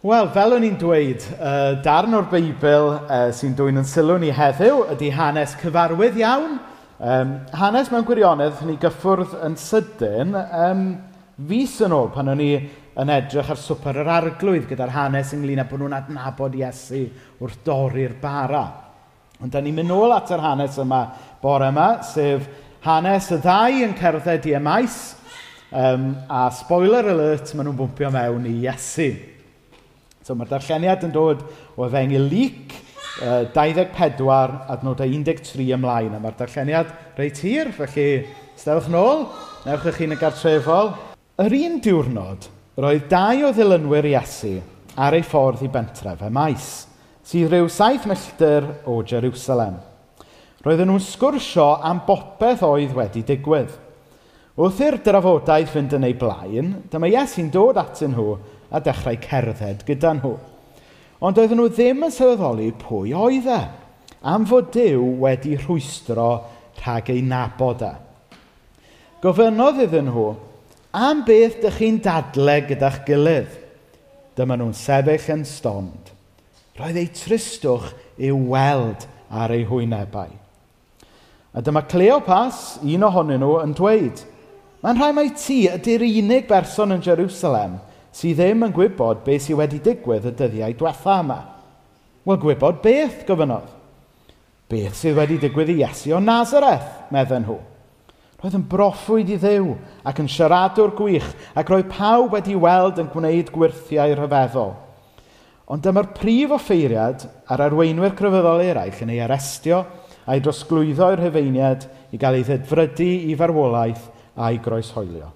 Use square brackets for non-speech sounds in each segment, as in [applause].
Wel, fel o'n i'n dweud, uh, darn o'r Beibl uh, sy'n dwy'n yn sylw ni heddiw ydy hanes cyfarwydd iawn. Um, hanes mewn gwirionedd ni gyffwrdd yn sydyn um, fus yn ôl pan o'n i yn edrych ar swper yr arglwydd gyda'r hanes ynglyn â bod nhw'n adnabod Iesu wrth dorri'r bara. Ond da ni'n mynd nôl at yr hanes yma bore yma, sef hanes y ddau yn cerdded i ymais, um, a spoiler alert, maen nhw'n bwmpio mewn i Iesu. So mae'r darlleniad yn dod o efengu lyc uh, 24 adnodau 13 ymlaen. A mae'r darlleniad reit hir, felly stelwch nôl, newch eich un yn gartrefol. Yr un diwrnod, roedd dau o ddilynwyr Iesu ar ei ffordd i bentref y maes, sydd rhyw saith milltir o Jerusalem. Roedden nhw'n sgwrsio am bopeth oedd wedi digwydd. Wrth i'r drafodaeth fynd yn ei blaen, dyma Iesu'n dod atyn nhw a dechrau cerdded gyda nhw. Ond oedden nhw ddim yn sylweddoli pwy oedd e, am fod Dyw wedi rhwystro rhag ei nabod e. Gofynodd iddyn nhw, am beth dych chi'n dadle gyda'ch gilydd? Dyma nhw'n sefyll yn stond. Roedd ei tristwch i'w weld ar ei hwynebau. A dyma Cleopas, un ohonyn nhw, yn dweud, Mae'n rhaid mai ti ydy'r unig berson yn Jerusalem sydd ddim yn gwybod beth sydd wedi digwydd y dyddiau diwetha yma. Wel, gwybod beth, gofynodd. Beth sydd wedi digwydd i Iesu o Nazareth, medden nhw. Roedd yn broffwyd i ddew ac yn siaradwr gwych ac roedd pawb wedi weld yn gwneud gwirthiau rhyfeddol. Ond dyma'r prif offeiriad ar arweinwyr crefyddol eraill yn ei arestio a'i drosglwyddo i'r hyfeiniad i gael ei ddedfrydu i farwolaeth a'i groeshoelio.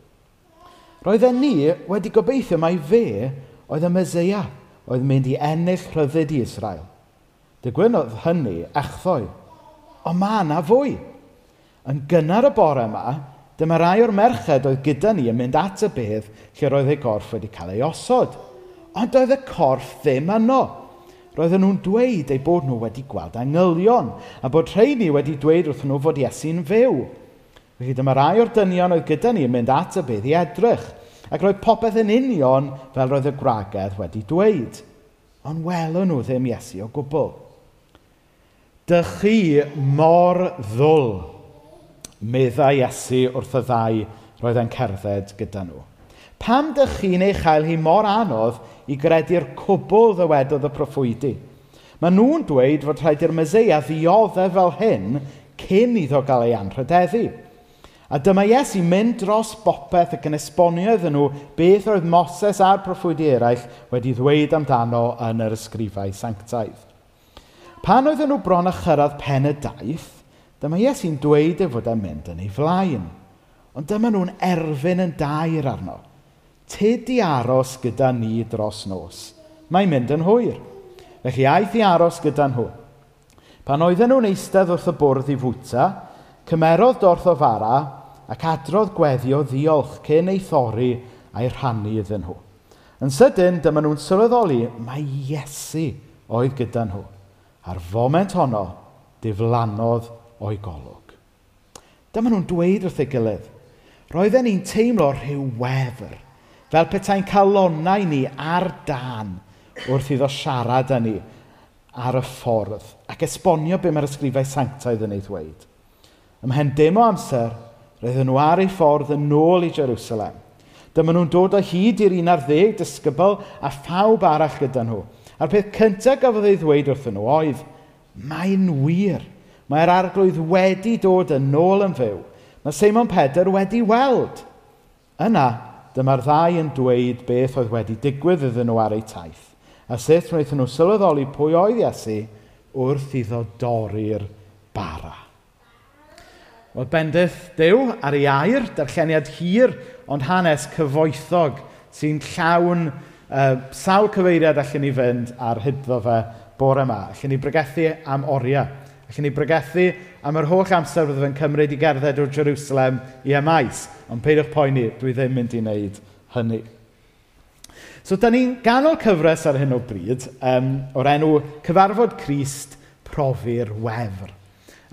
Roedden ni wedi gobeithio mai fe oedd y Meseia, oedd mynd i ennill rhyddid i Israel. Digwynodd hynny echddoi. Ond ma na fwy. Yn gynnar y bore yma, dyma rai o'r merched oedd gyda ni yn mynd at y bedd lle roedd ei gorff wedi cael ei osod. Ond oedd y corff ddim yno. Roedden nhw'n dweud eu bod nhw wedi gweld angylion, a bod rheini wedi dweud wrth nhw fod Iesu'n fyw. Felly dyma rai o'r dynion oedd gyda ni yn mynd at y bydd i edrych ac roedd popeth yn union fel roedd y gwragedd wedi dweud. Ond welon nhw ddim Iesu o gwbl. Dych chi mor ddwl, meddai Iesu wrth y ddau roedd e'n cerdded gyda nhw. Pam dych chi'n ei chael hi mor anodd i gredu'r cwbl ddywedodd y proffwydi? Mae nhw'n dweud fod rhaid i'r myseia ddioddau fel hyn cyn iddo gael ei anrhydeddu. A dyma Iesu mynd dros bopeth ac yn esbonio iddyn nhw beth oedd Moses a'r proffwydi eraill wedi ddweud amdano yn yr ysgrifau sanctaidd. Pan oedden nhw bron a chyrraedd pen y daith, dyma Iesu'n dweud ei fod yn mynd yn ei flaen. Ond dyma nhw'n erfyn yn dair arno. Tyd i aros gyda ni dros nos. Mae'n mynd yn hwyr. Felly aeth i aros gyda nhw. Pan oedden nhw'n eistedd wrth y bwrdd i fwyta, Cymerodd dorthofara ac adrodd gweddio ddiolch cyn ei thorri a'i rhannu iddyn nhw. Yn sydyn, dyma nhw'n sylweddoli mae Iesu oedd gyda nhw. A'r foment honno, diflannodd o'i golwg. Dyma nhw'n dweud wrth ei gilydd. Roedden ni'n teimlo rhyw wefr, fel petai'n calonnau ni ar dan wrth iddo siarad â ni ar y ffordd ac esbonio be mae'r ysgrifau sanctaidd yn ei ddweud. Ymhen dim o amser, roedden nhw ar ei ffordd yn ôl i Jerusalem. Dyma nhw'n dod o hyd i'r 11 disgybl a phawb arall gyda nhw. A'r peth cyntaf gafodd ei ddweud wrthyn nhw oedd, mae'n wir. Mae'r arglwydd wedi dod yn ôl yn fyw. Mae Simon Pedr wedi weld. Yna, dyma'r ddau yn dweud beth oedd wedi digwydd iddyn nhw ar eu taith. A sut wnaethon nhw sylweddoli pwy oedd Iesu wrth iddo dorri'r bara. Wel, bendith Duw ar ei air, darlleniad hir, ond hanes cyfoethog sy'n llawn uh, sawl cyfeiriad allan ni fynd ar hyddo fe bore yma. Allan ni bregethu am oriau. Allan ni bregethu am yr holl amser fydd fe'n cymryd i gerdded o'r Jerusalem i Emais. Ond peidiwch poeni, dwi ddim mynd i wneud hynny. So, da ni'n ganol cyfres ar hyn o bryd um, o'r enw Cyfarfod Crist Profi'r Wefr.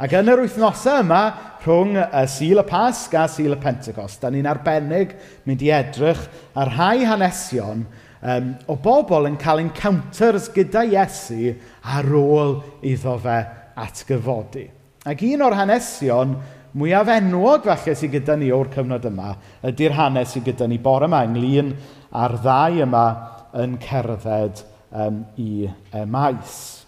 Ac yn yr wythnosau yma, rhwng y Sil y Pasg a Sil y Pentecost, da ni'n arbennig mynd i edrych ar rhai hanesion um, o bobl yn cael encounters gyda Iesu ar ôl iddo fe atgyfodi. Ac un o'r hanesion mwyaf enwog falle sydd gyda ni o'r cyfnod yma ydy'r hanes sydd gyda ni bore yma ynglyn â'r ddau yma yn cerdded um, i maes.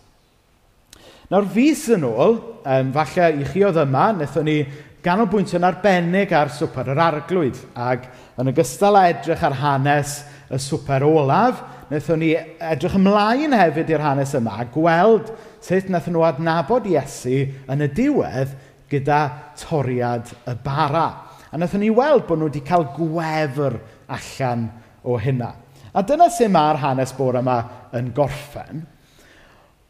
Nawr, fus yn ôl, um, falle i chi oedd yma, wnaethon ni ganolbwyntio'n arbennig ar swper yr arglwydd. Ac yn ogystal â edrych ar hanes y swper olaf, wnaethon ni edrych ymlaen hefyd i'r hanes yma a gweld sut wnaethon nhw adnabod Iesu yn y diwedd gyda toriad y bara. A wnaethon ni weld bod nhw wedi cael gwefr allan o hynna. A dyna sy'n mae'r hanes bore yma yn gorffen.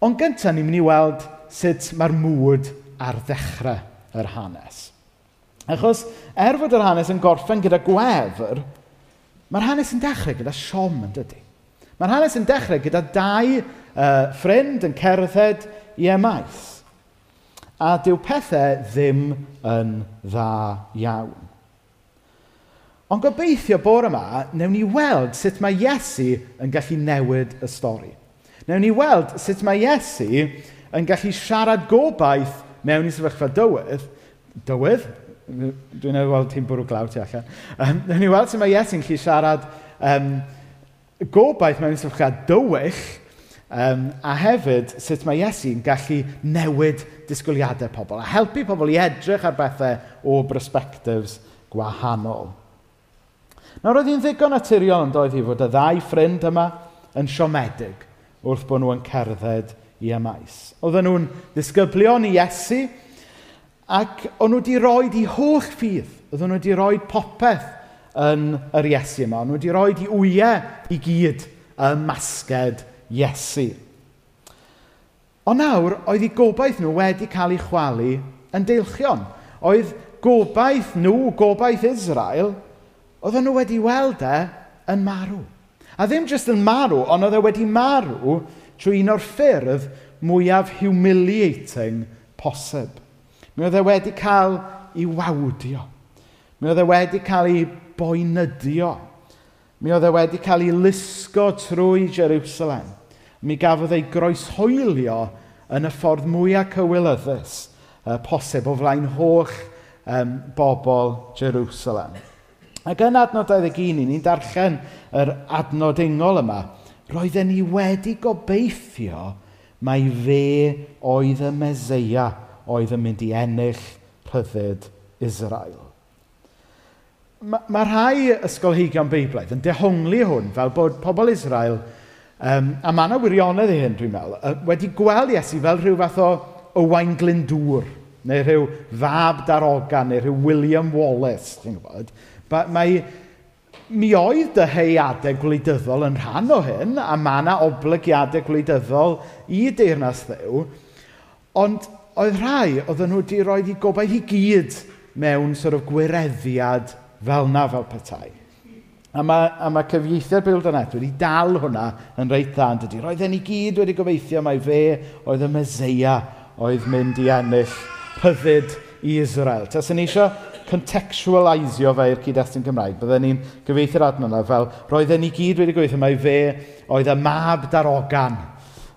Ond gyntaf, ni'n mynd i weld sut mae'r mwyd ar ddechrau yr hanes. Achos, er fod yr hanes yn gorffen gyda gwefr, mae'r hanes yn dechrau gyda siom yn dydy. Mae'r hanes yn dechrau gyda dau uh, ffrind yn cerdded i emaith. A dyw pethau ddim yn dda iawn. Ond gobeithio bore yma, newn ni weld sut mae Iesu yn gallu newid y stori. Newn ni weld sut mae Iesu yn gallu siarad gobaith mewn i sefyllfa dywydd, dywydd? Dwi'n ei weld hi'n bwrw glaw ti allan. Um, newn ni weld sut mae Iesu'n gallu siarad um, gobaith mewn i sefyllfa dywych, um, a hefyd sut mae Iesu'n gallu newid disgwyliadau pobl, a helpu pobl i edrych ar bethau o brysbectifs gwahanol. Nawr roedd hi'n ddigon naturiol yn doedd hi fod y ddau ffrind yma yn siomedig – wrth bod nhw'n cerdded i ymais. Oedden nhw'n ddisgyblion i Iesu ac o'n nhw wedi rhoi i holl ffydd. Oedden nhw wedi rhoi popeth yn yr Iesu yma. O'n nhw wedi rhoi i wyau i gyd y masged Iesu. Ond nawr, oedd eu gobaith nhw wedi cael ei chwalu yn deilchion. Oedd gobaith nhw, gobaith Israel, oedden nhw wedi weld e yn marw. A ddim jyst yn marw, ond oedd e wedi marw trwy un o'r ffyrdd mwyaf humiliating posib. Mi oedd e wedi cael ei wawdio. Mi oedd e wedi cael ei boenydio. Mi oedd e wedi cael ei lusgo trwy Jerusalem. Mi gafodd ei groeshoelio yn y ffordd mwyaf cywilyddus uh, posib o flaen holl um, bobl Jerusalem. Ac yn adnod 21, ni'n darllen yr adnod ungol yma. Roedden ni wedi gobeithio mai fe oedd y Meseia oedd yn mynd i ennill rhyddid Israel. Mae ma rhai ysgolheigion Beiblaidd yn dehongli hwn fel bod pobl Israel, um, a mae yna wirionedd i hyn dwi'n meddwl, wedi gweld Iesu fel rhyw fath o Owain Glyndŵr, neu rhyw fab darogan, neu rhyw William Wallace, ti'n gwybod, Ba- mae... Mi oedd dyheadau gwleidyddol yn rhan o hyn, a mae yna oblygiadau gwleidyddol i deyrnas ddew, ond oedd rhai oedden nhw wedi rhoi i gobaith i gyd mewn sort of gwireddiad fel 'na fel petai. A mae, a ma' cyfieithiad Bil Danet wedi dal hwnna yn reit dda, yn dydi. Roedden ni gyd wedi gobeithio mai fe oedd y Meseia oedd mynd i ennill rhyddid i Israel. Ta sy'n eisiau contextualisio fe i'r cyd-destun Cymraeg. Byddwn ni'n gyfeithio'r adnod yna fel, roedden ni gyd wedi gweithio mai fe oedd y mab darogan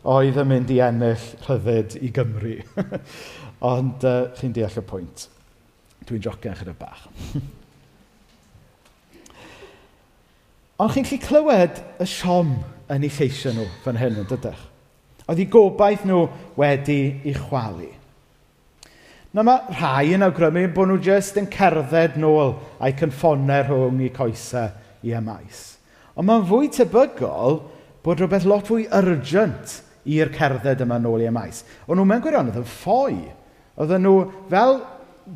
oedd yn mynd i ennill rhyddid i Gymru. [laughs] Ond uh, chi'n deall y pwynt. Dwi'n jocen chyda bach. [laughs] Ond chi'n lli clywed y siom yn eu lleisio nhw fan hyn yn dydych. Oedd eu gobaith nhw wedi ei chwalu. Na mae rhai yn awgrymu bod nhw jyst yn cerdded nôl a'i cynffonau rhwng eu coesau i ymais. Ond mae'n fwy tebygol bod rhywbeth lot fwy urgent i'r cerdded yma nôl i ymais. O'n nhw mewn gwirionedd yn ffoi. Oedden nhw, fel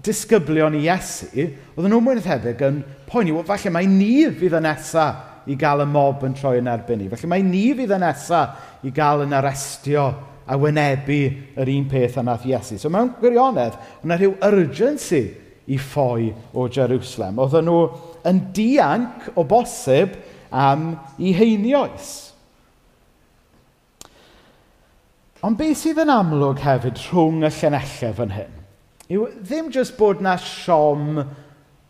disgyblion i Iesu, oedden nhw mwyn thebyg yn poeni, wel, falle mae ni fydd y nesaf i gael y mob yn troi yn erbyn ni. Felly mae ni fydd y nesaf i gael yn arestio a wynebu yr un peth a nath Iesu. So mewn gwirionedd, yna rhyw urgency i ffoi o Jerusalem. Oedden nhw yn dianc o bosib am i heinioes. Ond beth sydd yn amlwg hefyd rhwng y llenellau fan hyn? Yw ddim jyst bod na siom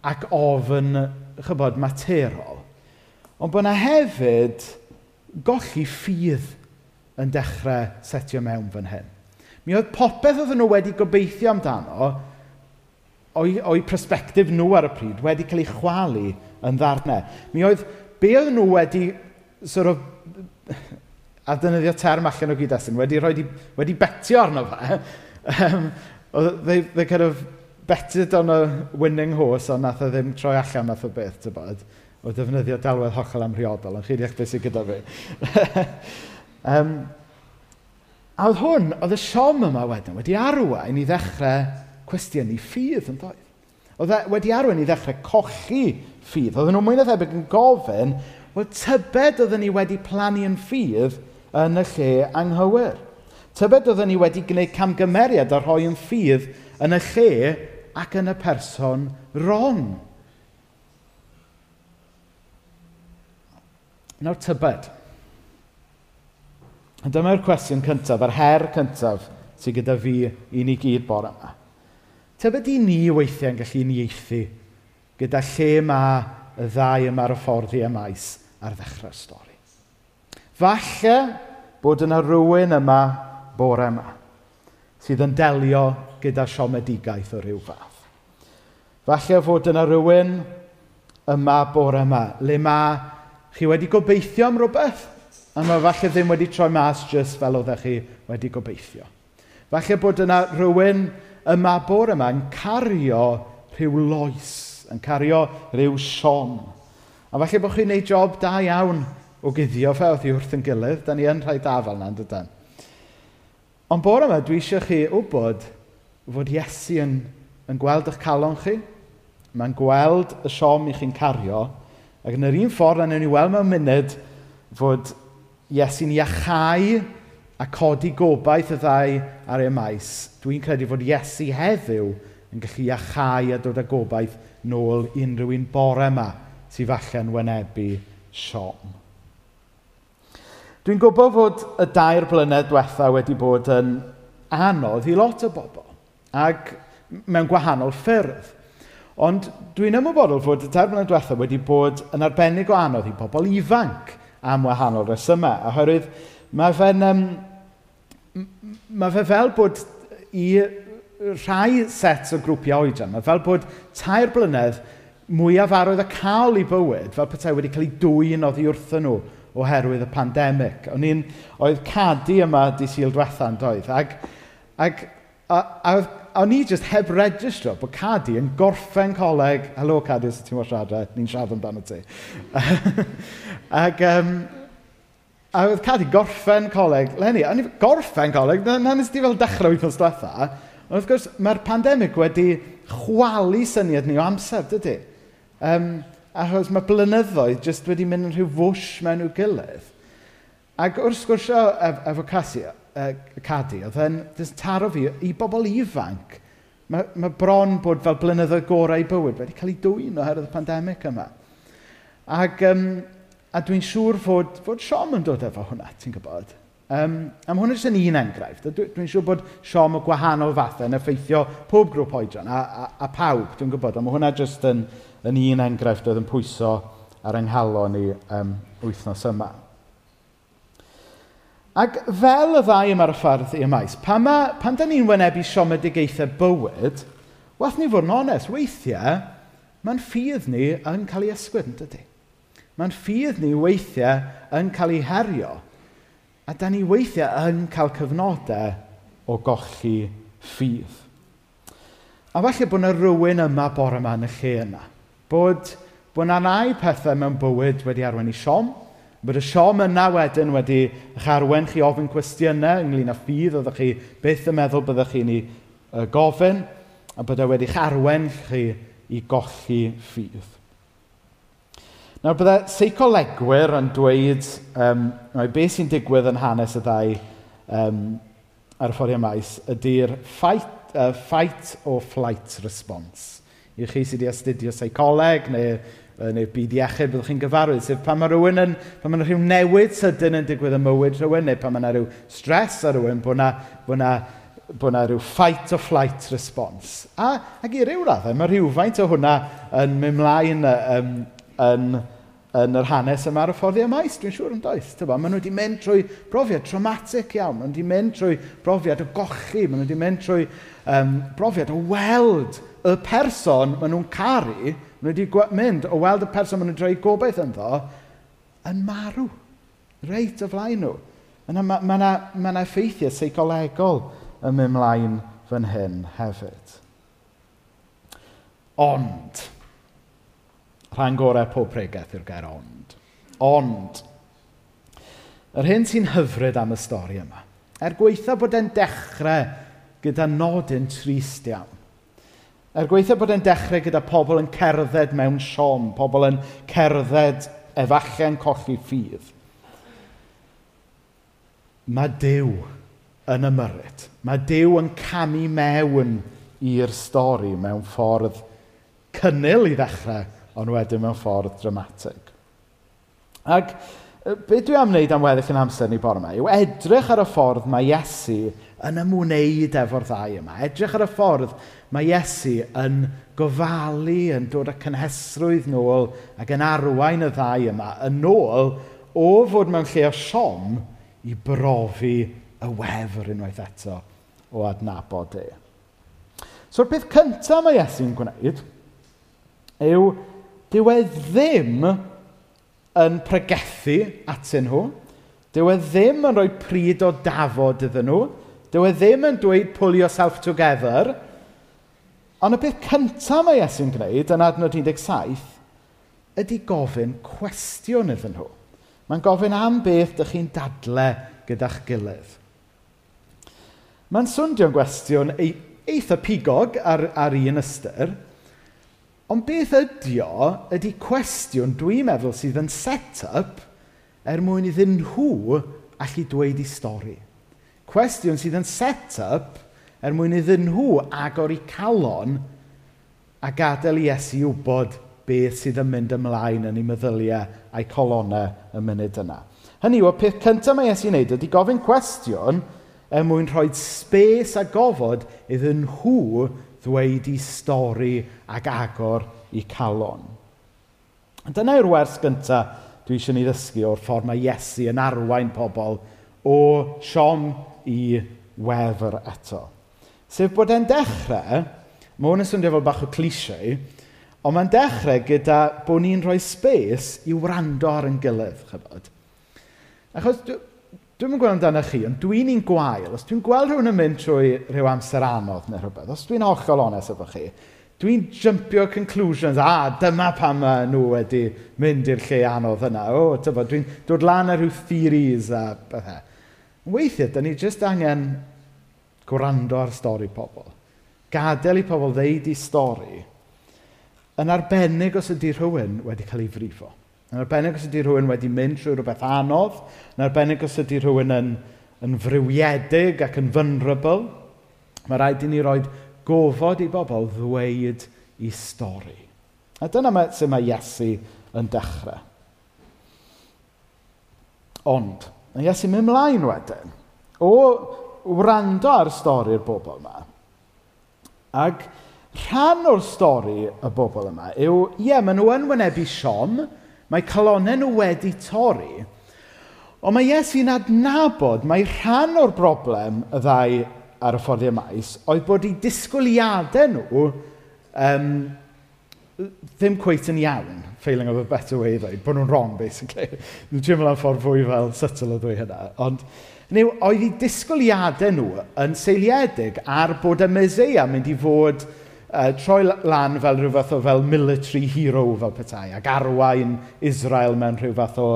ac ofn, chybod, materol, ond bod na hefyd golli ffydd yn dechrau setio mewn fan hyn. Mi oedd popeth oedd nhw wedi gobeithio amdano o'i, o'i prosbectif nhw ar y pryd wedi cael ei chwalu yn ddarnau. Mi oedd be oedd nhw wedi sort of, a dynyddio term allan o gyd-destun, wedi, wedi, wedi betio arno fe. um, they, they kind of betted on a winning horse, ond nath o ddim troi allan nath o beth, ty bod, o defnyddio delwedd hollol amhriodol, ond chi'n eich beth sy'n gyda fi. [laughs] Um, a oedd hwn, oedd y siom yma wedyn wedi arwain i ddechrau cwestiynu ffydd, yn doedd? Oedd e wedi arwain i ddechrau cochi ffydd. Oedden nhw'n mwy na thebyg yn gofyn, wel, tybed oedden ni wedi plannu yn ffydd yn y lle anghywir. Tybed oedden ni wedi gwneud camgymeriad a rhoi yn ffydd yn y lle ac yn y person wrong. Nawr tybed. Dyma'r cwestiwn cyntaf, yr her cyntaf sydd gyda fi i ni gyd bore yma. Tybed i ni weithiau'n gallu unieithu gyda lle mae y ddau yma'r hyfforddi y maes ar ddechrau'r stori. Falle bod yna rhywun yma bore yma sydd yn delio gyda siomedigaeth o ryw fath. Falle fod yna rhywun yma bore yma le mae chi wedi gobeithio am rhywbeth a mae falle ddim wedi troi mas jyst fel oeddech chi wedi gobeithio. Falle bod yna rhywun y mabor yma yn cario rhyw loes, yn cario rhyw siom. A falle bod chi'n gwneud job da iawn o guddio fe oedd i wrth yn gilydd. Da ni yn rhai da fel yna, dydyn. Ond bore yma, dwi eisiau chi wybod fod Iesu yn, yn gweld eich calon chi. Mae'n gweld y siom i chi'n cario. Ac yn yr un ffordd, anewn ni weld mewn munud fod Iesu'n iachau a codi gobaith y ddau ar ei maes, dwi'n credu fod Iesu heddiw yn gallu iachau a dod â gobaith nôl unrhyw un bore yma sydd falle'n wynebu siom. Dwi'n gwybod fod y dair blynedd diwetha wedi bod yn anodd i lot o bobl, ac mewn gwahanol ffyrdd. Ond dwi'n ymwybodol fod y dair blynedd diwetha wedi bod yn arbennig o anodd i bobl ifanc – am wahanol resymau. Oherwydd mae fe'n... Um, mae fe fel bod i rhai set o grwpiau oedran, mae fel bod tair blynedd mwyaf arwydd y cael i bywyd, fel petai wedi cael ei dwy'n oddi wrthyn nhw oherwydd y pandemig. O'n i'n, oedd cadu yma di syl yn doedd, ac, ac a, a oedd a o'n i jyst heb registro bod Cadi yn gorffen coleg. Helo, Cadi, os ti'n mwyn siarad, ni'n siarad amdano ti. [laughs] Ac, um, a oedd Cadi gorffen coleg. Lenny, o'n i gorffen coleg, na, na nes ti fel dechrau wythnos diwetha. Ond wrth gwrs, mae'r pandemig wedi chwalu syniad ni o amser, dydy. Um, achos mae blynyddoedd jyst wedi mynd yn rhyw fwsh mewn i'w gilydd. Ac wrth gwrs, efo Casia, uh, cadu, oedd e'n taro fi i bobl ifanc. Mae, mae bron bod fel blynyddoedd gorau i bywyd wedi cael ei dwyn oherwydd y pandemig yma. Ac, um, a dwi'n siŵr fod, fod Siom yn dod efo hwnna, ti'n gwybod? Um, am hwnna jyst yn un enghraifft. Dwi'n dwi siŵr bod Siom y gwahanol fathau yn effeithio pob grŵp oedran a, a, a pawb, dwi'n gwybod. Am hwnna jyst yn, yn un enghraifft oedd yn pwyso ar yng ni um, wythnos yma. Ac fel y ddau ymarffarddi ym maes, pan, ma, pan da ni'n wynebu siomedigaethau bywyd, wath ni fod yn onest, weithiau, mae'n ffydd ni yn cael ei ysgwyd, yn dydy. Mae'n ffydd ni weithiau yn cael ei herio. A da ni weithiau yn cael cyfnodau o golli ffydd. A falle bod yna rhywun yma bore yma yn y lle yna. Bod, bod yna rai pethau mewn bywyd wedi arwain i siom, Bod y siom yna wedyn wedi eich arwen chi ofyn cwestiynau ynglyn â ffydd oeddech chi byth yn meddwl byddech chi'n ei yy gofyn, a bod e eich arwen chi i golli ffydd. Nawr, bydde seicolegwyr yn dweud um, mai beth sy'n digwydd yn hanes y ddau um, ar y ffordd maes ydy'r fight, uh, fight or flight response. I chi sydd wedi astudio seicoleg neu neu byd iechyd byddwch chi'n gyfarwydd, sef pan mae rhywun yn, pan mae rhyw newid sydyn yn digwydd y mywyd rhywun, neu pan mae rhyw stres ar rhywun, bod yna, bod yna, bod yna rhyw fight or flight response. A, ac i ryw raddau, mae rhywfaint o hwnna yn mynd mlaen yn, yn, yn yr hanes yma ar y fforddi ymais, dwi'n siŵr yn does. Tyba, maen nhw wedi mynd trwy brofiad traumatic iawn, maen nhw wedi mynd trwy brofiad o gochi, maen nhw wedi mynd trwy um, brofiad o weld y person maen nhw'n caru, Maen nhw wedi mynd o weld y person maen nhw'n rhoi gobaith ynddo yn marw. Reit o flaen nhw. Yna mae yna ma, ma, ma effeithiau seicolegol yn mynd mlaen fan hyn hefyd. Ond, rhan gorau pob pregaeth yw'r gair ond. Ond, yr hyn sy'n hyfryd am y stori yma, er gweitha bod e'n dechrau gyda nodyn trist iawn, Er gweithio bod e'n dechrau gyda pobl yn cerdded mewn siom, pobl yn cerdded efalle'n colli ffydd. Mae Dyw yn ymyrryd. Mae Dyw yn camu mewn i'r stori mewn ffordd cynnil i ddechrau, ond wedyn mewn ffordd dramatig. Ac beth dwi am wneud am weddill yn amser ni bore yma yw edrych ar y ffordd mae Iesu yn ymwneud efo'r ddau yma. Edrych ar y ffordd mae Iesu yn gofalu, yn dod â cynhesrwydd nôl ac yn arwain y ddau yma yn ôl o fod mewn lle o siom i brofi y wefr er unwaith eto o adnabod e. So'r peth cyntaf mae Iesu'n gwneud yw dyw e ddim yn pregethu atyn nhw. Dyw e ddim yn rhoi pryd o dafod iddyn nhw. Dyw e ddim yn dweud pull yourself together, ond y peth cyntaf mae Iesu'n gwneud yn adnod 17 ydy gofyn cwestiwn iddyn nhw. Mae'n gofyn am beth ydych chi'n dadle gyda'ch gilydd. Mae'n swndio'n gwestiwn eitha pigog ar, ar un ystyr, ond beth ydy o ydy cwestiwn dwi'n meddwl sydd yn set-up er mwyn iddyn nhw allu dweud i stori. Cwestiwn sydd yn set-up er mwyn iddyn nhw agor i calon a gadael i Iesu wybod beth sydd yn mynd ymlaen yn ei meddyliau a'i colonnau y munud yna. Hynny yw, y peth cyntaf mae Iesu'n neud ydy gofyn cwestiwn er mwyn rhoi spes a gofod iddyn nhw ddweud i stori ac agor i calon. Dyna yw'r wers gyntaf dwi eisiau ni ddysgu o'r ffordd mae Iesu yn arwain pobl o siom i wefr eto. Sef bod e'n dechrau, mae hwn yn swnio fel bach o clisiau, ond mae'n dechrau gyda bod ni'n rhoi spes i wrando ar yn gilydd, chybod. Achos dwi, yn gweld amdano chi, ond dwi'n un gwael. Os dwi'n gweld rhywun yn mynd trwy rhyw amser anodd neu rhywbeth, os dwi'n hollol onest efo chi, dwi'n jumpio conclusions, a dyma pam maen nhw wedi mynd i'r lle anodd yna. O, oh, dwi'n dod lan ar rhyw theories a bethau weithiau, da ni jyst angen gwrando ar stori pobl. Gadael i pobl ddeud i stori yn arbennig os ydy rhywun wedi cael ei frifo. Yn arbennig os ydy rhywun wedi mynd trwy rhywbeth anodd, yn arbennig os ydy rhywun yn, yn frywiedig ac yn vulnerable, mae rhaid i ni roed gofod i bobl ddweud i stori. A dyna mae, sut mae Iesu yn dechrau. Ond, Mae Iesu mynd mlaen wedyn o wrando ar stori'r bobl yma. Ac rhan o'r stori y bobl yma yw, ie, maen nhw yn wynebu siom, mae calonau nhw wedi torri, ond mae Iesu'n adnabod mae rhan o'r broblem y ddau ar y ffordd y maes oedd bod eu disgwyliadau nhw um, ddim cweith yn iawn, failing of a better way i ddweud, bod nhw'n wrong, basically. Dwi'n teimlo am ffordd fwy fel sytl o ddwy hynna. Ond, neu, oedd eu disgwyliadau nhw yn seiliedig ar bod y Mesoea mynd i fod uh, troi lan fel rhyw fath o fel military hero fel petai, ac arwain Israel mewn rhyw fath o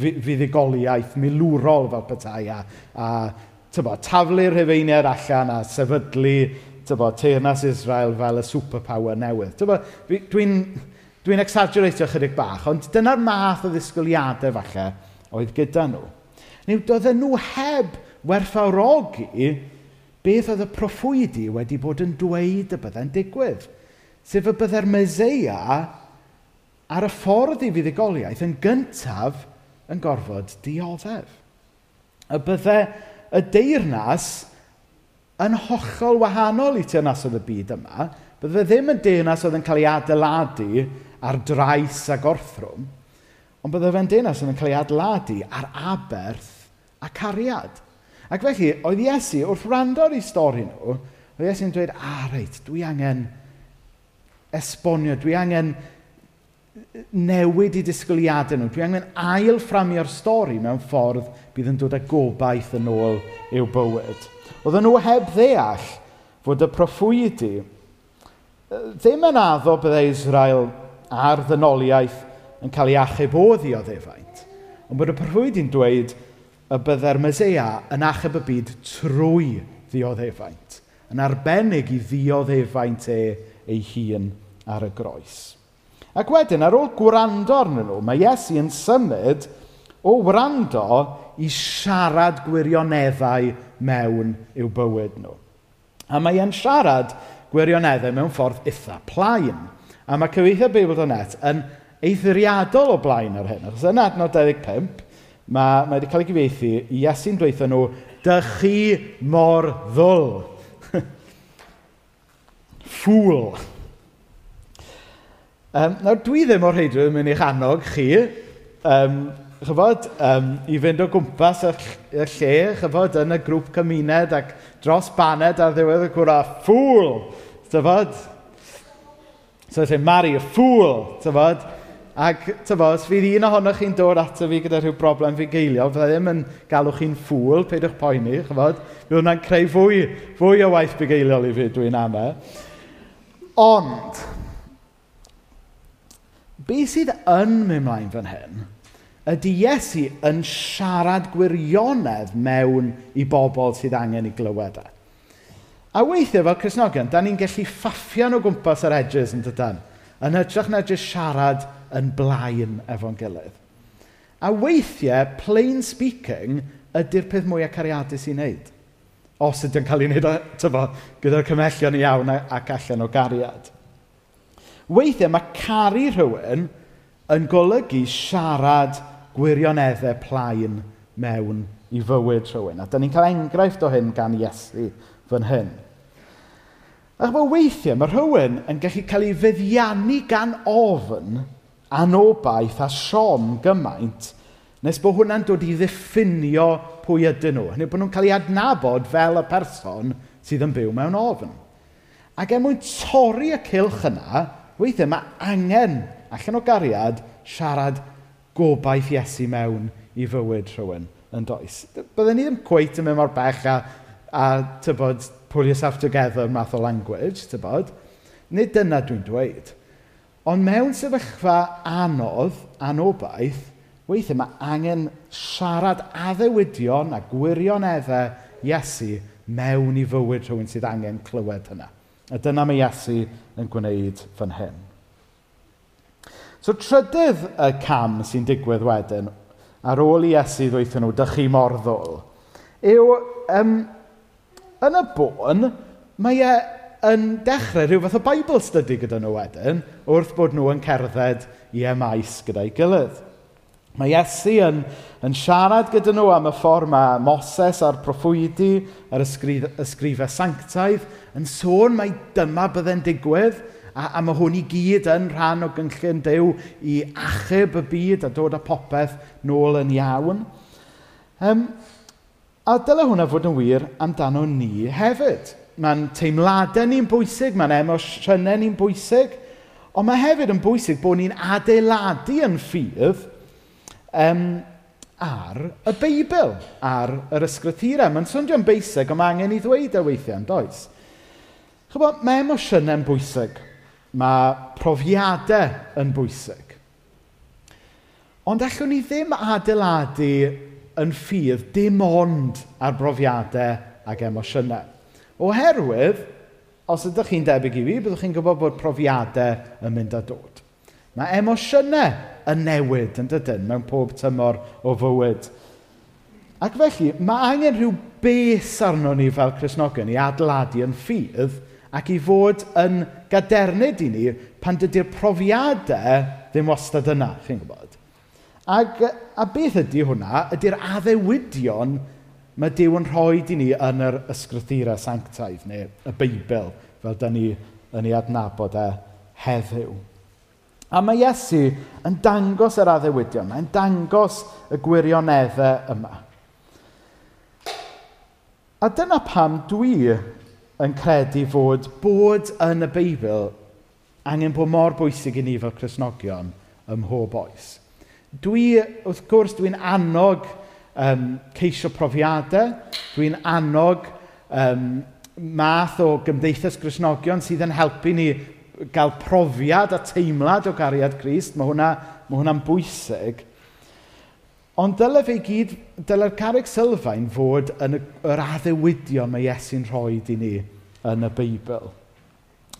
fuddugoliaeth milwrol fel petai, a, a tybo, taflu'r rhyfeiniaid allan a sefydlu tybo, teirnas Israel fel y superpower newydd. Tybo, dwi'n dwi dwi, exaggeratio chydig bach, ond dyna'r math o ddisgwyliadau falle oedd gyda nhw. Neu doedden nhw heb werthawrogi beth oedd y proffwydi wedi bod yn dweud y byddai'n digwydd. Sef y byddai'r Meseia ar y ffordd i fuddigoliaeth yn gyntaf yn gorfod dioddef. Y byddai y deyrnas yn hollol wahanol i teyrnasod y byd yma, bydde ddim yn deyrnas oedd yn cael ei adeiladu ar draes a gorthrwm, ond bydde fe'n deyrnas oedd yn cael ei adeiladu ar aberth a cariad. Ac felly, oedd Iesu, wrth wrando ar ei stori nhw, oedd Iesu'n dweud, a reit, dwi angen esbonio, dwi angen newid i disgwyliadau nhw. Dwi angen ail fframio'r stori mewn ffordd bydd yn dod â gobaith yn ôl i'w bywyd. Oedden nhw heb ddeall fod y proffwydi ddim yn addo byddai Israel a'r ddynoliaeth yn cael ei achub o ddioddefaint. Ond bod y proffwydi'n dweud y byddai'r Mesea yn achub y byd trwy ddioddefaint. Yn arbennig i ddioddefaint e ei hun ar y groes. Ac wedyn, ar ôl gwrando arnyn nhw, mae Iesu yn symud o wrando i siarad gwirioneddau mewn i'w bywyd nhw. A mae e'n siarad gwirioneddau mewn ffordd eitha plaen. A mae cyfeithiau Beibl.net yn eithriadol o blaen ar hyn. Achos yn adnod 25, mae, mae wedi cael ei gyfeithi i Iesu'n dweithio nhw, dych chi mor ddwl. [laughs] Ffwl. Um, nawr, dwi ddim o'r heidrwydd yn mynd i'ch annog chi um, chyfod, um, i fynd o gwmpas y, y lle, chyfod, yn y grŵp cymuned ac dros baned ar ddiwedd y cwra, ffwl, tyfod? So, lle Mari, y ffwl, tyfod? Ac, tyfod, os fydd un ohonoch chi'n dod ato fi gyda rhyw broblem fi geilio, fydda ddim yn galw chi'n ffwl, peidwch poeni, chyfod? Fydd hwnna'n creu fwy, fwy o waith bugeiliol i fi, dwi'n ama. E. Ond, be sydd yn mynd mlaen fan hyn ydy Iesu yn siarad gwirionedd mewn i bobl sydd angen i glywed e. A weithiau fel Cresnogion, da ni'n gallu ffaffian o gwmpas yr edges yn dydan, yn hytrach na jyst siarad yn blaen efo'n gilydd. A weithiau, plain speaking ydy'r peth mwyaf cariadus i wneud. Os ydy'n cael ei wneud tyfo, gyda'r cymellion iawn ac allan o gariad. Weithiau, mae caru rhywun yn golygu siarad gwirioneddau plaen mewn i fywyd rhywun. A da ni'n cael enghraifft o hyn gan Iesu fan hyn. A chybod weithiau, mae rhywun yn gallu cael ei feddiannu gan ofn anobaith a siom gymaint nes bod hwnna'n dod i ddiffinio pwy ydyn nhw. Hynny bod nhw'n cael ei adnabod fel y person sydd yn byw mewn ofn. Ac er mwyn torri y cilch yna, weithiau mae angen allan o gariad, siarad gobaith Iesu mewn i fywyd rhywun yn does. Byddwn ni ddim cweit yn mynd mor bech a, a tybod, pull yourself together math o language, tybod. Nid dyna dwi'n dweud. Ond mewn sefyllfa anodd, anobaith, weithiau mae angen siarad addewidion a gwirioneddau Iesu mewn i fywyd rhywun sydd angen clywed hynna. A dyna mae Iesu yn gwneud fan hyn. So trydydd y cam sy'n digwydd wedyn, ar ôl i Iesu ddweithio nhw, dych chi morddol, yw, um, yn y bôn, mae e yn dechrau rhyw fath o Bible study gyda nhw wedyn, wrth bod nhw yn cerdded i emais gyda'i gilydd. Mae Iesu yn, yn siarad gyda nhw am y ffordd mae Moses a'r proffwydi a'r ysgrif, ysgrifau sanctaidd yn sôn mai dyma byddai'n digwydd, A, a mae hwn i gyd yn rhan o gynllun dew i achub y byd a dod â popeth nôl yn iawn. Um, a dyle hwnna fod yn wir amdano ni hefyd. Mae'n teimladau ni'n bwysig, mae'n emosiynau ni'n bwysig, ond mae hefyd yn bwysig bod ni'n adeiladu yn ffydd um, ar y Beibl, ar yr ysgrythurau. Mae'n swnio'n bwysig, ond mae angen i ddweud e y weithiau, yn does? Chybod, mae emosiynau'n bwysig Mae profiadau yn bwysig. Ond allwn ni ddim adeiladu yn ffydd dim ond ar brofiadau ac emosiynau. Oherwydd, os ydych chi'n debyg i fi, byddwch chi'n gwybod bod profiadau yn mynd a dod. Mae emosiynau yn newid yn dydyn mewn pob tymor o fywyd. Ac felly, mae angen rhyw bes arno ni fel Cresnogion i adeiladu yn ffydd ac i fod yn gadernid i ni pan dydy'r profiadau ddim wastad yna, chi'n gwybod. Ac, a beth ydy hwnna? Ydy'r addewidion mae Dyw yn rhoi i ni yn yr ysgrythurau sanctaidd, neu y Beibl, fel da ni yn ei adnabod e heddiw. A mae Iesu yn dangos yr addewidion yma, yn dangos y gwirioneddau yma. A dyna pam dwi yn credu fod bod yn y Beibl angen bod mor bwysig i ni fel Cresnogion ym mhob oes. Dwi, wrth gwrs, dwi'n annog um, ceisio profiadau, dwi'n annog um, math o gymdeithas Grisnogion sydd yn helpu ni gael profiad a teimlad o gariad Crist. Mae hwnna'n hwnna, ma hwnna bwysig. Ond dylai fe gyd, dylai'r carreg sylfaen fod yn y, yr addewidion mae Iesu'n rhoi i ni yn y Beibl.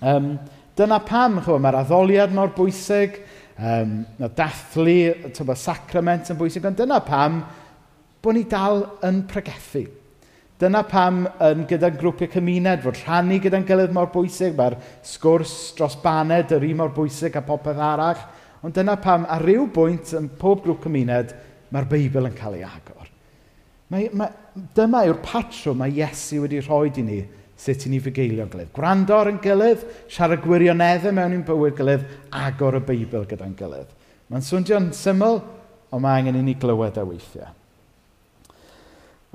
Um, dyna pam, chwa, mae'r addoliad mor bwysig, um, y dathlu, tyfa, sacrament yn bwysig, ond dyna pam bod ni dal yn pregethu. Dyna pam yn gyda'n grwpiau cymuned, fod rhannu gyda'n gilydd mor bwysig, mae'r sgwrs dros baned yr un mor bwysig a popeth arall, ond dyna pam ar ryw bwynt yn pob grŵp cymuned, mae'r Beibl yn cael ei agor. Mae, mae, dyma yw'r patrwm mae Iesu wedi rhoi i ni sut i ni fugeilio'n gilydd. Gwrando ar gilydd, siarad gwirioneddau mewn i'n bywyd gilydd, agor y Beibl gyda'n gilydd. Mae'n swndio'n syml, ond mae angen i ni glywed e weithiau.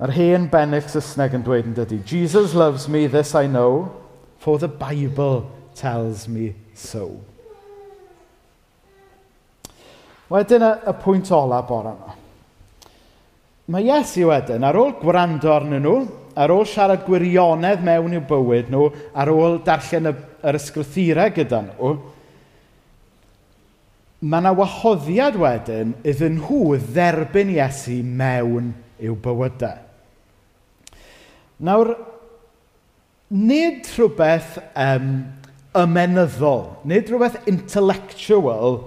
Yr hen bennych Saesneg yn dweud yn dydy, Jesus loves me, this I know, for the Bible tells me so. Wedyn y, y pwynt ola bore yma. Mae Iesu wedyn, ar ôl gwrando arnyn nhw, ar ôl siarad gwirionedd mewn i'w bywyd nhw, ar ôl darllen y, yr ysgrythurau gyda nhw, mae yna wahoddiad wedyn iddyn nhw dderbyn Iesu mewn i'w bywydau. Nawr, nid rhywbeth um, ymenyddol, nid rhywbeth intellectual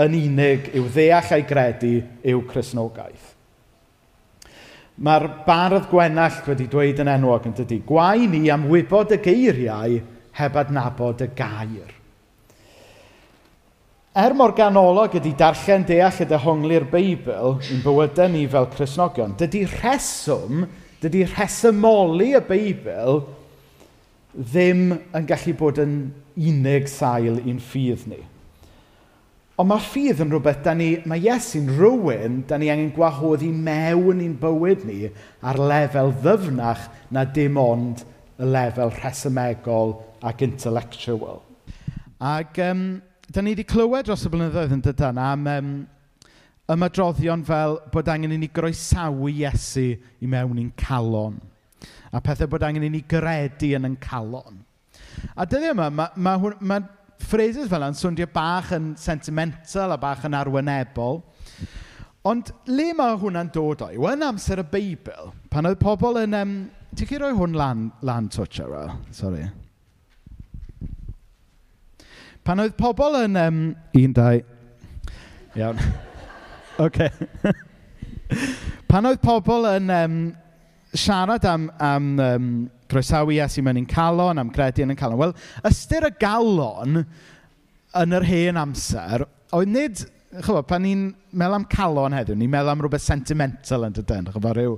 yn unig yw ddeall a'i gredu yw Cresnogaeth. Mae'r bardd Gwenall wedi dweud yn enwog yn dydy, Gwai ni am wybod y geiriau heb adnabod y gair. Er mor ganolog ydy darllen deall y dehongli'r Beibl yn bywydau ni fel Cresnogion, dydy rheswm, dydy rhesymoli y Beibl ddim yn gallu bod yn unig sail i'n ffydd ni. Ond mae ffydd yn rhywbeth, da ni, mae Iesu'n rhywun, da ni angen gwahoddi mewn i'n bywyd ni ar lefel ddyfnach na dim ond y lefel rhesymegol ac intellectual. Ac um, da ni wedi clywed dros y blynyddoedd yn dydyn am um, ymadroddion fel bod angen i ni groesawu Iesu i mewn i'n calon. A pethau bod angen i ni gredu yn yn calon. A dyddiau yma, mae ma, ma, ma, ma phrases fel yna'n swndio bach yn sentimental a bach yn arwynebol. Ond le mae hwnna'n dod o? Yw yn amser y Beibl, pan oedd pobl yn... Um, Ti'n chi roi hwn lan, lan twtch ar? E, Sorry. Pan oedd pobl yn... Um, un, dau. Iawn. [laughs] OK. [laughs] pan oedd pobl yn um, siarad am, am um, Croesawu Iesu mewn i'n calon, am credu yn y calon. Wel, ystyr y galon yn yr hen amser, oedd nid, chybod, pan ni'n meddwl am calon heddiw, ni'n meddwl am rhywbeth sentimental yn dydyn, chybod, rhyw,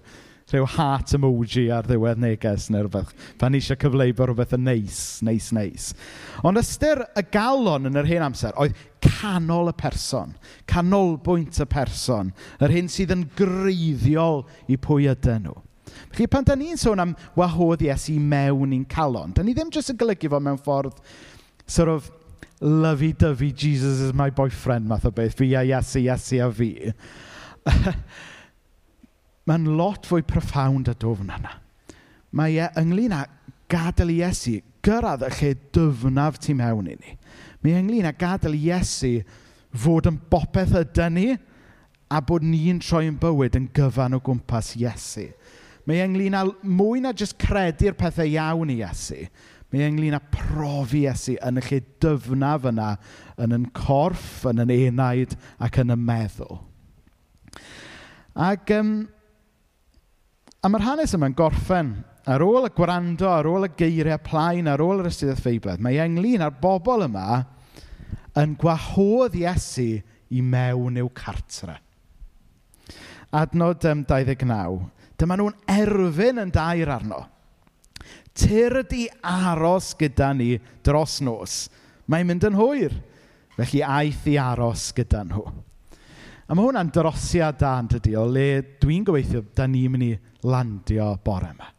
rhyw heart emoji ar ddiwedd neges neu rhywbeth, pan ni eisiau cyfleu rhywbeth yn neis, neis, neis. Ond ystyr y galon yn yr hen amser oedd canol y person, canolbwynt y person, yr hyn sydd yn greiddiol i pwy ydyn nhw. Felly, pan da ni'n sôn am wahodd Iesu mewn i'n calon, da ni ddim jyst yn golygu fo mewn ffordd sort of lovey-dovey, Jesus is my boyfriend math o beth, fi a Iesu, Iesu a fi. [laughs] Mae'n lot fwy profound a dofn yna. Mae e ynglyn â gadael Iesu, gyrraedd y lle dyfnaf tu mewn i ni. Mae e ynglyn â gadael Iesu fod yn bopeth ydy ni a bod ni'n troi yn bywyd yn gyfan o gwmpas Iesu. Mae e ynglyn â mwy na jyst credu'r pethau iawn i Iesu. Mae e ynglyn â profi Iesu yn y lle dyfnaf yna, yn yn corff, yn yn enaid ac yn y meddwl. Ac, um, a mae'r hanes yma'n gorffen ar ôl y gwrando, ar ôl y geiriau plaen, ar ôl yr ystydd ffeibledd, mae e ynglyn â'r bobl yma yn gwahodd Iesu i mewn i'w cartre. Adnod um, 29. Dyma nhw'n erfyn yn dair arno. Tyr ydi aros gyda ni dros nos. Mae'n mynd yn hwyr. Felly aeth i aros gyda nhw. A mae hwnna'n drosiad da yn dydi o le dwi'n gobeithio da ni'n mynd i landio bore yma.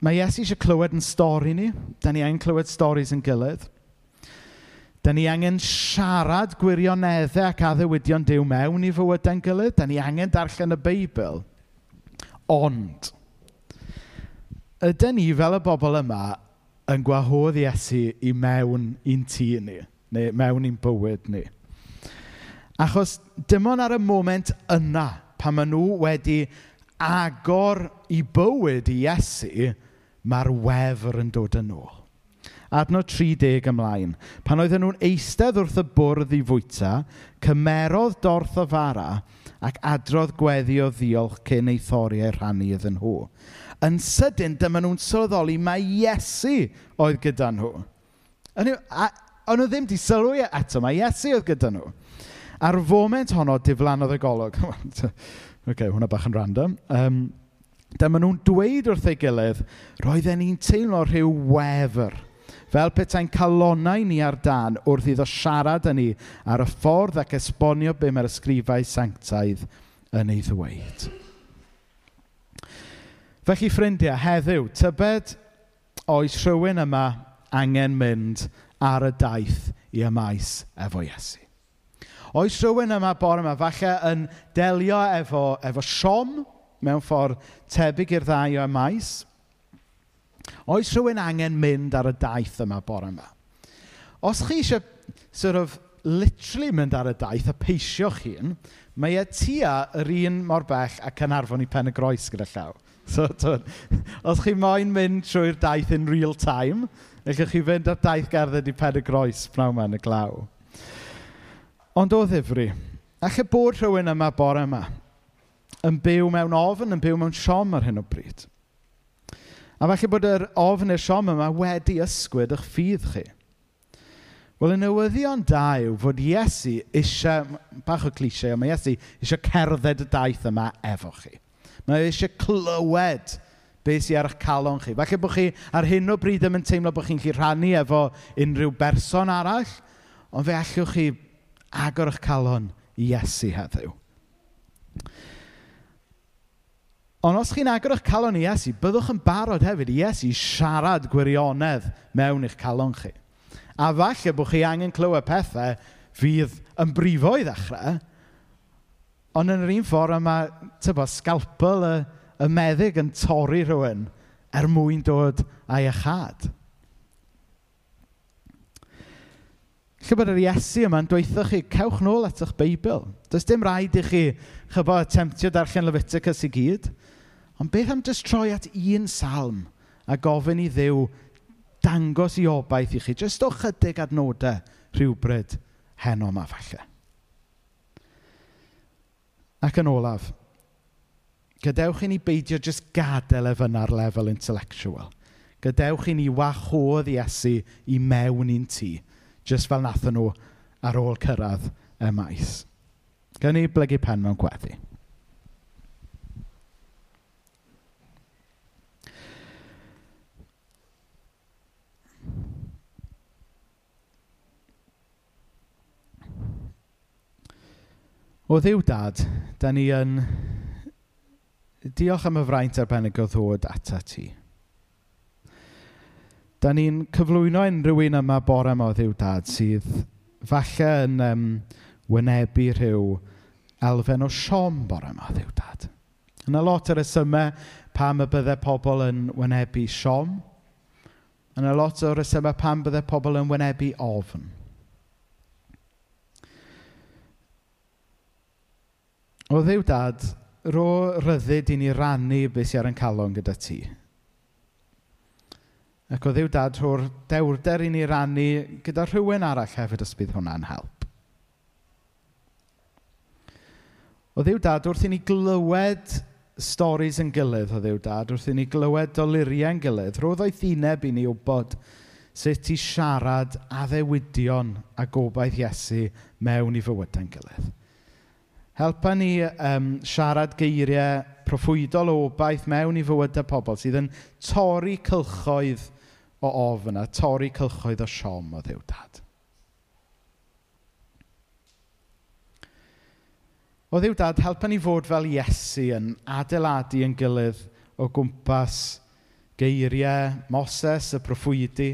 Mae Iesu eisiau clywed yn stori ni. Da ni angen clywed storis yn gilydd. Da ni angen siarad gwirioneddau ac addewidion Dyw mewn i fywydau'n gilydd. Da ni angen darllen y Beibl. Ond, ydyn ni fel y bobl yma yn gwahodd Iesu i mewn i'n tŷ ni, neu mewn i'n bywyd ni? Achos dim ond ar y moment yna, pan maen nhw wedi agor i bywyd i Iesu, mae'r wefr yn dod yn ôl adnod 30 ymlaen. Pan oedden nhw'n eistedd wrth y bwrdd i fwyta, cymerodd dorth o fara ac adrodd gweddi o ddiolch cyn ei thoriau rhannu iddyn nhw. Yn sydyn, dyma nhw'n sylweddoli mae Iesu oedd gyda nhw. Ond nhw ddim di sylwi eto, mae Iesu oedd gyda nhw. Ar foment honno, diflannodd y golwg. Oce, [laughs] okay, hwnna bach yn random. Um, Dyma nhw'n dweud wrth ei gilydd, roedden ni'n teimlo rhyw wefr Fel petai'n calonau ni ar dan wrth iddo siarad â ni ar y ffordd ac esbonio be mae'r ysgrifau sanctaidd yn ei ddweud. Felly, ffrindiau, heddiw, tybed oes rhywun yma angen mynd ar y daith i ymais efo Iesu. Oes rhywun yma bore yma falle yn delio efo, efo siom mewn ffordd tebyg i'r ddau o ymais, Oes rhywun angen mynd ar y daith yma bore yma? Os chi eisiau sort of literally mynd ar y daith a peisio chi'n, mae e tua yr un mor bell â Caernarfon i Pen y Groes gyda llaw. So, tibod, os chi moyn mynd trwy'r daith in real time, Ellwch chi fynd ar daith gerdded i Pen y Groes pnawn ma yn y glaw. Ond o ddifri, allai bod rhywun yma bore yma yn byw mewn ofn, yn byw mewn siom ar hyn o bryd. A falle bod yr ofn i'r siom yma wedi ysgwyd eich ffydd chi. Wel, y newyddion da yw fod Iesu eisiau, bach o clisiau, mae Iesu eisiau cerdded y daith yma efo chi. Mae eisiau clywed beth sy ar eich calon chi. Falle bod chi ar hyn o bryd ddim yn teimlo bod chi'n gallu rhannu efo unrhyw berson arall, ond fe allwch chi agor eich calon i Iesu heddiw. Ond os chi'n agor eich calon i Iesu, byddwch yn barod hefyd i Iesu siarad gwirionedd mewn eich calon chi. A falle bod chi angen clywed pethau fydd yn brifo i ddechrau, ond yn yr un ffordd yma, tybo, scalpel y, y meddyg yn torri rhywun er mwyn dod a'i achad. chibod, yr Iesu yma'n dweithio chi, cewch nôl at eich Beibl. Does dim rhaid i chi, chybod, attemptio darllen Leviticus i gyd. Ond beth am jyst troi at un salm a gofyn i ddew dangos i obaith i chi, jyst o chydig adnodau rhywbryd heno yma falle. Ac yn olaf, gadewch i ni beidio jyst gadael ef yna'r lefel intellectual. Gadewch i ni wachodd Iesu i mewn i'n tŷ Jyst fel nathon nhw ar ôl cyrraedd y maes. Gawn ni blygu pen mewn gweddi. O ddiw dad, da ni yn diolch am y fraint arbennig o ddod ata ti. Dan ni'n cyflwyno unrhyw un yma bore yma o ddiw Dad sydd falle yn um, wynebu rhyw elfen o siom bore yma o ddiw Dad. Yna lot o resymau pam y byddai pobl yn wynebu siom. Yna lot o resymau pam byddai pobl yn wynebu ofn. O ddiw dad, ro ryddid i ni rannu beth sy'n ar yn calon gyda ti. Ac o Dduw dad rhoi'r dewrder i ni rannu gyda rhywun arall hefyd os bydd hwnna'n help. O Dduw dad wrth i ni glywed storys yn gilydd o Dduw dad, wrth i ni glywed doluriau yn gilydd, roedd o'i dhineb i ni wybod sut i siarad addewidion a gobaith Iesu mewn i fywydau'n gilydd. Helpa ni um, siarad geiriau proffwydol o obaith mewn i fywydau pobl sydd yn torri cylchoedd o ofn a torri cylchoedd o siom oedd i'w dad. Oedd i'w dad helpa ni fod fel Iesu yn adeiladu yn gilydd o gwmpas geiriau Moses, y proffwydi,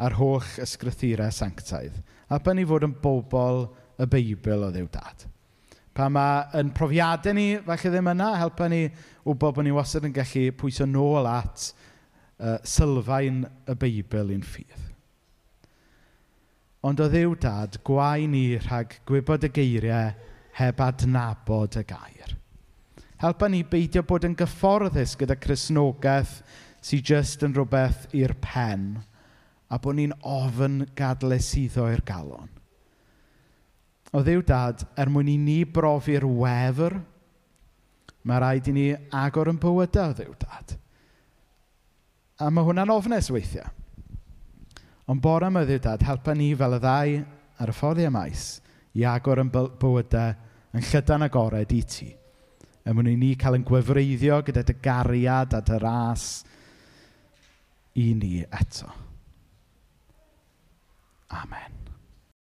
a'r holl ysgrythurau sanctaidd. Helpa ni fod yn bobl y Beibl oedd i'w dad. Pa mae yn profiadau ni, falle ddim yna, helpa ni wybod bod ni wastad yn gallu pwyso nôl at yy, sylfaen y Beibl i'n ffydd. Ond o ddiw dad, gwai ni rhag gwybod y geiriau heb adnabod y gair. Helpa ni beidio bod yn gyfforddus gyda chrysnogaeth sydd jyst yn rhywbeth i'r pen a bod ni'n ofyn gadlesiddo i'r galon. O ddiw dad, er mwyn i ni brofi'r wefr, mae rhaid i ni agor yn bywydau o ddiw dad. A ma' hwnna'n ofnus weithiau. Ond bore 'ma dduw dad, helpa ni fel y ddau ar y ffordd i Emmaus i agor ein by- bywydau yn llydan agored i ti er mwyn i ni cael ein gwefreiddio gyda dy gariad a dy ras i ni eto. Amen.